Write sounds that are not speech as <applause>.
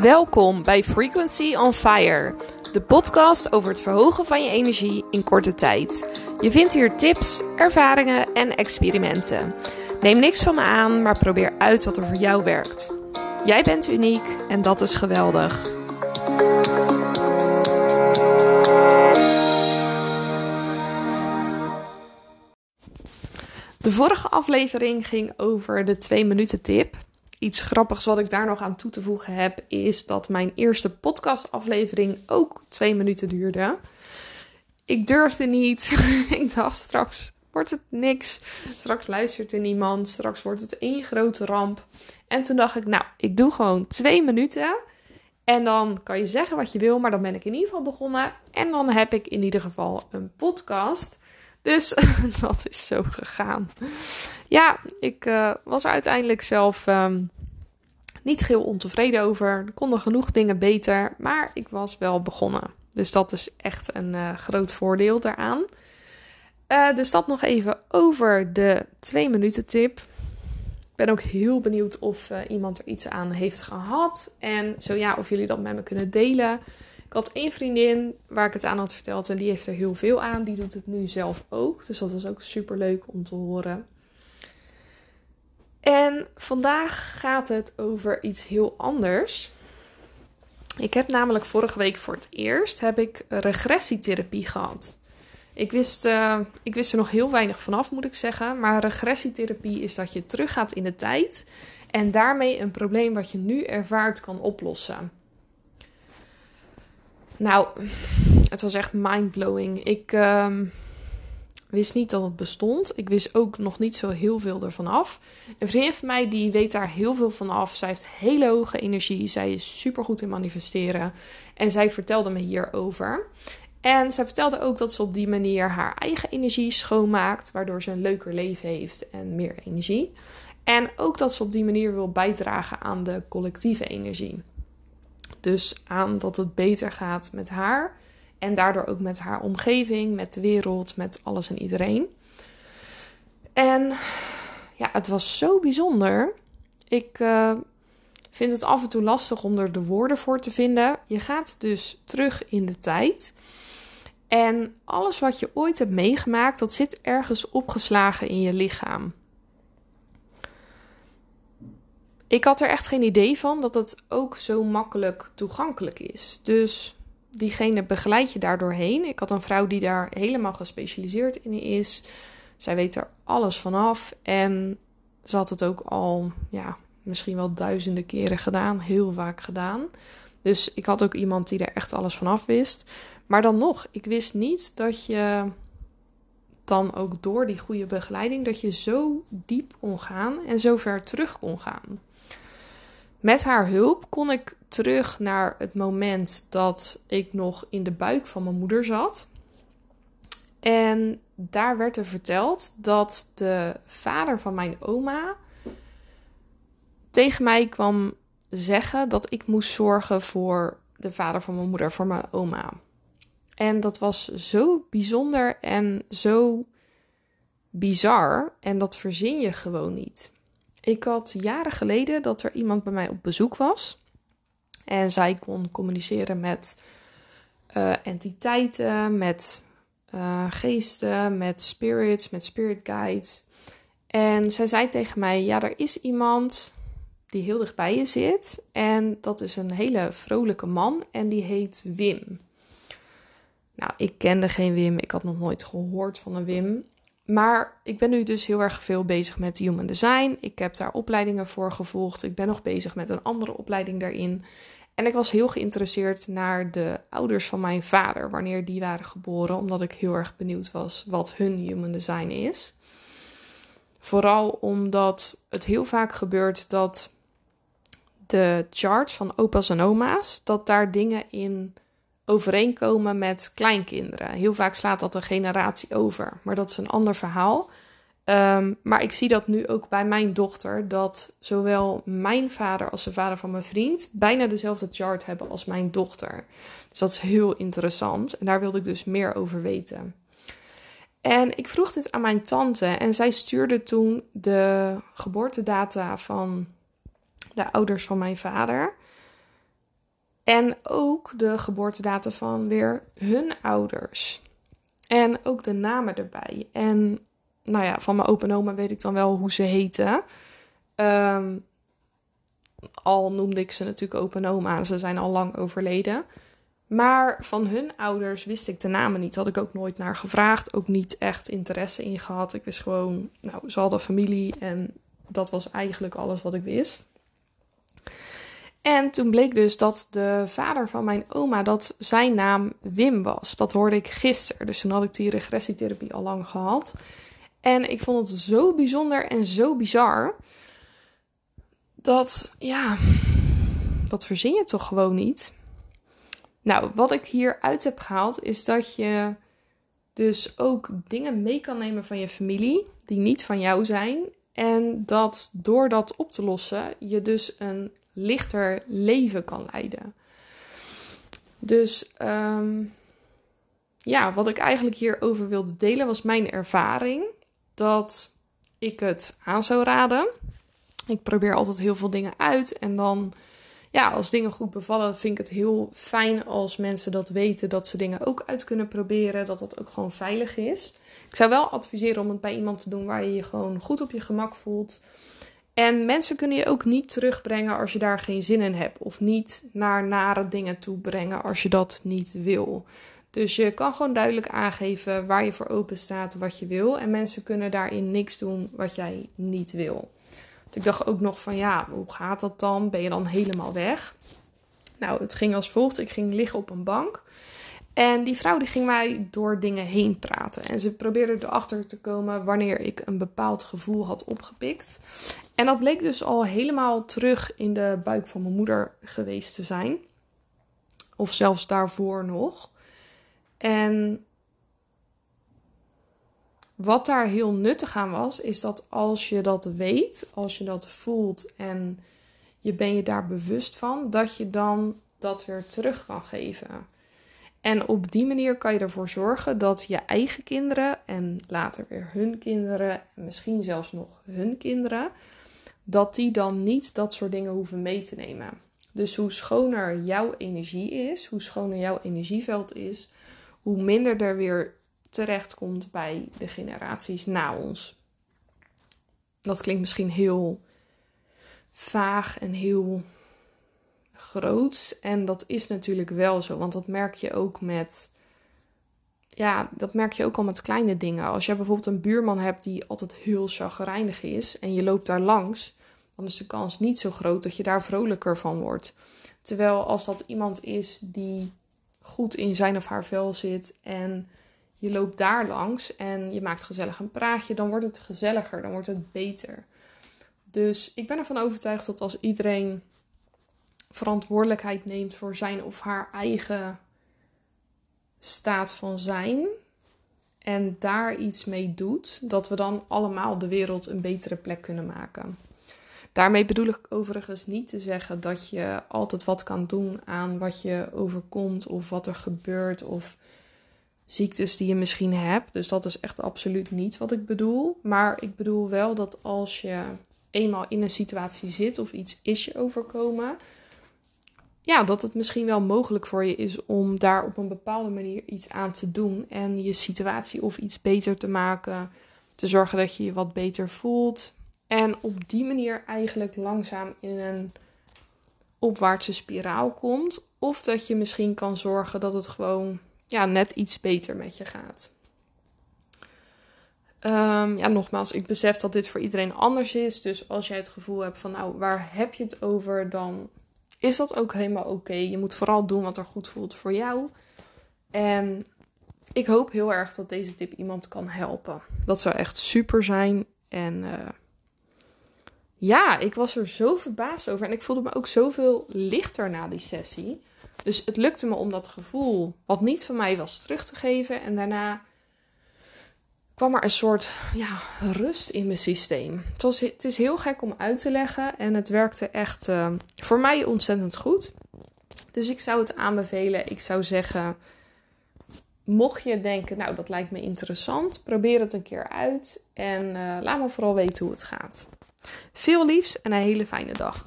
Welkom bij Frequency on Fire, de podcast over het verhogen van je energie in korte tijd. Je vindt hier tips, ervaringen en experimenten. Neem niks van me aan, maar probeer uit wat er voor jou werkt. Jij bent uniek en dat is geweldig. De vorige aflevering ging over de 2 minuten tip iets grappigs wat ik daar nog aan toe te voegen heb, is dat mijn eerste podcastaflevering ook twee minuten duurde. Ik durfde niet. <laughs> ik dacht straks wordt het niks. Straks luistert er niemand. Straks wordt het één grote ramp. En toen dacht ik, nou, ik doe gewoon twee minuten. En dan kan je zeggen wat je wil, maar dan ben ik in ieder geval begonnen. En dan heb ik in ieder geval een podcast. Dus <laughs> dat is zo gegaan. Ja, ik uh, was er uiteindelijk zelf um, niet heel ontevreden over. Er konden genoeg dingen beter, maar ik was wel begonnen. Dus dat is echt een uh, groot voordeel daaraan. Uh, dus dat nog even over de 2 minuten tip. Ik ben ook heel benieuwd of iemand er iets aan heeft gehad. En zo ja, of jullie dat met me kunnen delen. Ik had één vriendin waar ik het aan had verteld en die heeft er heel veel aan. Die doet het nu zelf ook. Dus dat was ook super leuk om te horen. En vandaag gaat het over iets heel anders. Ik heb namelijk vorige week voor het eerst heb ik regressietherapie gehad. Ik wist, uh, ik wist er nog heel weinig vanaf, moet ik zeggen. Maar regressietherapie is dat je teruggaat in de tijd en daarmee een probleem wat je nu ervaart kan oplossen. Nou, het was echt mindblowing. Ik uh, wist niet dat het bestond. Ik wist ook nog niet zo heel veel ervan af. Een vriendin van mij die weet daar heel veel van af. Zij heeft hele hoge energie. Zij is super goed in manifesteren. En zij vertelde me hierover. En zij vertelde ook dat ze op die manier haar eigen energie schoonmaakt, waardoor ze een leuker leven heeft en meer energie. En ook dat ze op die manier wil bijdragen aan de collectieve energie. Dus aan dat het beter gaat met haar en daardoor ook met haar omgeving, met de wereld, met alles en iedereen. En ja, het was zo bijzonder. Ik uh, vind het af en toe lastig om er de woorden voor te vinden. Je gaat dus terug in de tijd. En alles wat je ooit hebt meegemaakt, dat zit ergens opgeslagen in je lichaam. Ik had er echt geen idee van dat het ook zo makkelijk toegankelijk is. Dus diegene begeleid je daardoorheen. Ik had een vrouw die daar helemaal gespecialiseerd in is. Zij weet er alles vanaf. En ze had het ook al, ja, misschien wel duizenden keren gedaan. Heel vaak gedaan. Dus ik had ook iemand die er echt alles vanaf wist. Maar dan nog, ik wist niet dat je dan ook door die goede begeleiding, dat je zo diep kon gaan en zo ver terug kon gaan. Met haar hulp kon ik terug naar het moment dat ik nog in de buik van mijn moeder zat. En daar werd er verteld dat de vader van mijn oma tegen mij kwam zeggen dat ik moest zorgen voor de vader van mijn moeder, voor mijn oma. En dat was zo bijzonder en zo bizar. En dat verzin je gewoon niet. Ik had jaren geleden dat er iemand bij mij op bezoek was. En zij kon communiceren met uh, entiteiten, met uh, geesten, met spirits, met spirit guides. En zij zei tegen mij: Ja, er is iemand die heel dichtbij je zit. En dat is een hele vrolijke man. En die heet Wim. Nou, ik kende geen Wim. Ik had nog nooit gehoord van een Wim. Maar ik ben nu dus heel erg veel bezig met human design. Ik heb daar opleidingen voor gevolgd. Ik ben nog bezig met een andere opleiding daarin. En ik was heel geïnteresseerd naar de ouders van mijn vader, wanneer die waren geboren, omdat ik heel erg benieuwd was wat hun human design is. Vooral omdat het heel vaak gebeurt dat de charts van opa's en oma's, dat daar dingen in overeenkomen met kleinkinderen. Heel vaak slaat dat een generatie over, maar dat is een ander verhaal. Um, maar ik zie dat nu ook bij mijn dochter, dat zowel mijn vader als de vader van mijn vriend bijna dezelfde chart hebben als mijn dochter. Dus dat is heel interessant en daar wilde ik dus meer over weten. En ik vroeg dit aan mijn tante en zij stuurde toen de geboortedata van de ouders van mijn vader. En ook de geboortedatum van weer hun ouders. En ook de namen erbij. En nou ja, van mijn opa en oma weet ik dan wel hoe ze heten. Ehm, al noemde ik ze natuurlijk opa en oma. Ze zijn al lang overleden. Maar van hun ouders wist ik de namen niet. Had ik ook nooit naar gevraagd. Ook niet echt interesse in gehad. Ik wist gewoon, nou, ze hadden familie. En dat was eigenlijk alles wat ik wist. En toen bleek dus dat de vader van mijn oma, dat zijn naam Wim was. Dat hoorde ik gisteren. Dus toen had ik die regressietherapie al lang gehad. En ik vond het zo bijzonder en zo bizar. Dat, ja, dat verzin je toch gewoon niet. Nou, wat ik hieruit heb gehaald is dat je dus ook dingen mee kan nemen van je familie die niet van jou zijn. En dat door dat op te lossen, je dus een lichter leven kan leiden. Dus ehm, ja, wat ik eigenlijk hierover wilde delen was mijn ervaring. Dat ik het aan zou raden. Ik probeer altijd heel veel dingen uit. En dan, ja, als dingen goed bevallen, vind ik het heel fijn als mensen dat weten. Dat ze dingen ook uit kunnen proberen. Dat dat ook gewoon veilig is. Ik zou wel adviseren om het bij iemand te doen waar je je gewoon goed op je gemak voelt. En mensen kunnen je ook niet terugbrengen als je daar geen zin in hebt. Of niet naar nare dingen toe brengen als je dat niet wil. Dus je kan gewoon duidelijk aangeven waar je voor open staat, wat je wil. En mensen kunnen daarin niks doen wat jij niet wil. Dus ik dacht ook nog van ja, hoe gaat dat dan? Ben je dan helemaal weg? Nou, het ging als volgt. Ik ging liggen op een bank. En die vrouw die ging mij door dingen heen praten. En ze probeerde erachter te komen wanneer ik een bepaald gevoel had opgepikt. En dat bleek dus al helemaal terug in de buik van mijn moeder geweest te zijn. Of zelfs daarvoor nog. En wat daar heel nuttig aan was, is dat als je dat weet, als je dat voelt en je ben je daar bewust van, dat je dan dat weer terug kan geven. En op die manier kan je ervoor zorgen dat je eigen kinderen en later weer hun kinderen en misschien zelfs nog hun kinderen, dat die dan niet dat soort dingen hoeven mee te nemen. Dus hoe schoner jouw energie is, hoe schoner jouw energieveld is, hoe minder er weer terecht komt bij de generaties na ons. Dat klinkt misschien heel vaag en heel groots. En dat is natuurlijk wel zo, want dat merk je ook met. Ja, dat merk je ook al met kleine dingen. Als je bijvoorbeeld een buurman hebt die altijd heel chagrijnig is en je loopt daar langs, dan is de kans niet zo groot dat je daar vrolijker van wordt. Terwijl als dat iemand is die goed in zijn of haar vel zit en je loopt daar langs en je maakt gezellig een praatje, dan wordt het gezelliger, dan wordt het beter. Dus ik ben ervan overtuigd dat als iedereen verantwoordelijkheid neemt voor zijn of haar eigen staat van zijn en daar iets mee doet, dat we dan allemaal de wereld een betere plek kunnen maken. Daarmee bedoel ik overigens niet te zeggen dat je altijd wat kan doen aan wat je overkomt of wat er gebeurt of ziektes die je misschien hebt. Dus dat is echt absoluut niet wat ik bedoel. Maar ik bedoel wel dat als je eenmaal in een situatie zit of iets is je overkomen, ja, dat het misschien wel mogelijk voor je is om daar op een bepaalde manier iets aan te doen en je situatie of iets beter te maken, te zorgen dat je je wat beter voelt en op die manier eigenlijk langzaam in een opwaartse spiraal komt of dat je misschien kan zorgen dat het gewoon ja, net iets beter met je gaat. Um, ja, nogmaals, ik besef dat dit voor iedereen anders is. Dus als jij het gevoel hebt van, nou, waar heb je het over? Dan is dat ook helemaal oké. Je moet vooral doen wat er goed voelt voor jou. En ik hoop heel erg dat deze tip iemand kan helpen. Dat zou echt super zijn. En uh, ja, ik was er zo verbaasd over. En ik voelde me ook zoveel lichter na die sessie. Dus het lukte me om dat gevoel, wat niet van mij was, terug te geven. En daarna kwam er een soort ja, rust in mijn systeem. Het, het is heel gek om uit te leggen en het werkte echt uh, voor mij ontzettend goed. Dus ik zou het aanbevelen. Ik zou zeggen, mocht je denken, nou dat lijkt me interessant, probeer het een keer uit en uh, laat me vooral weten hoe het gaat. Veel liefs en een hele fijne dag.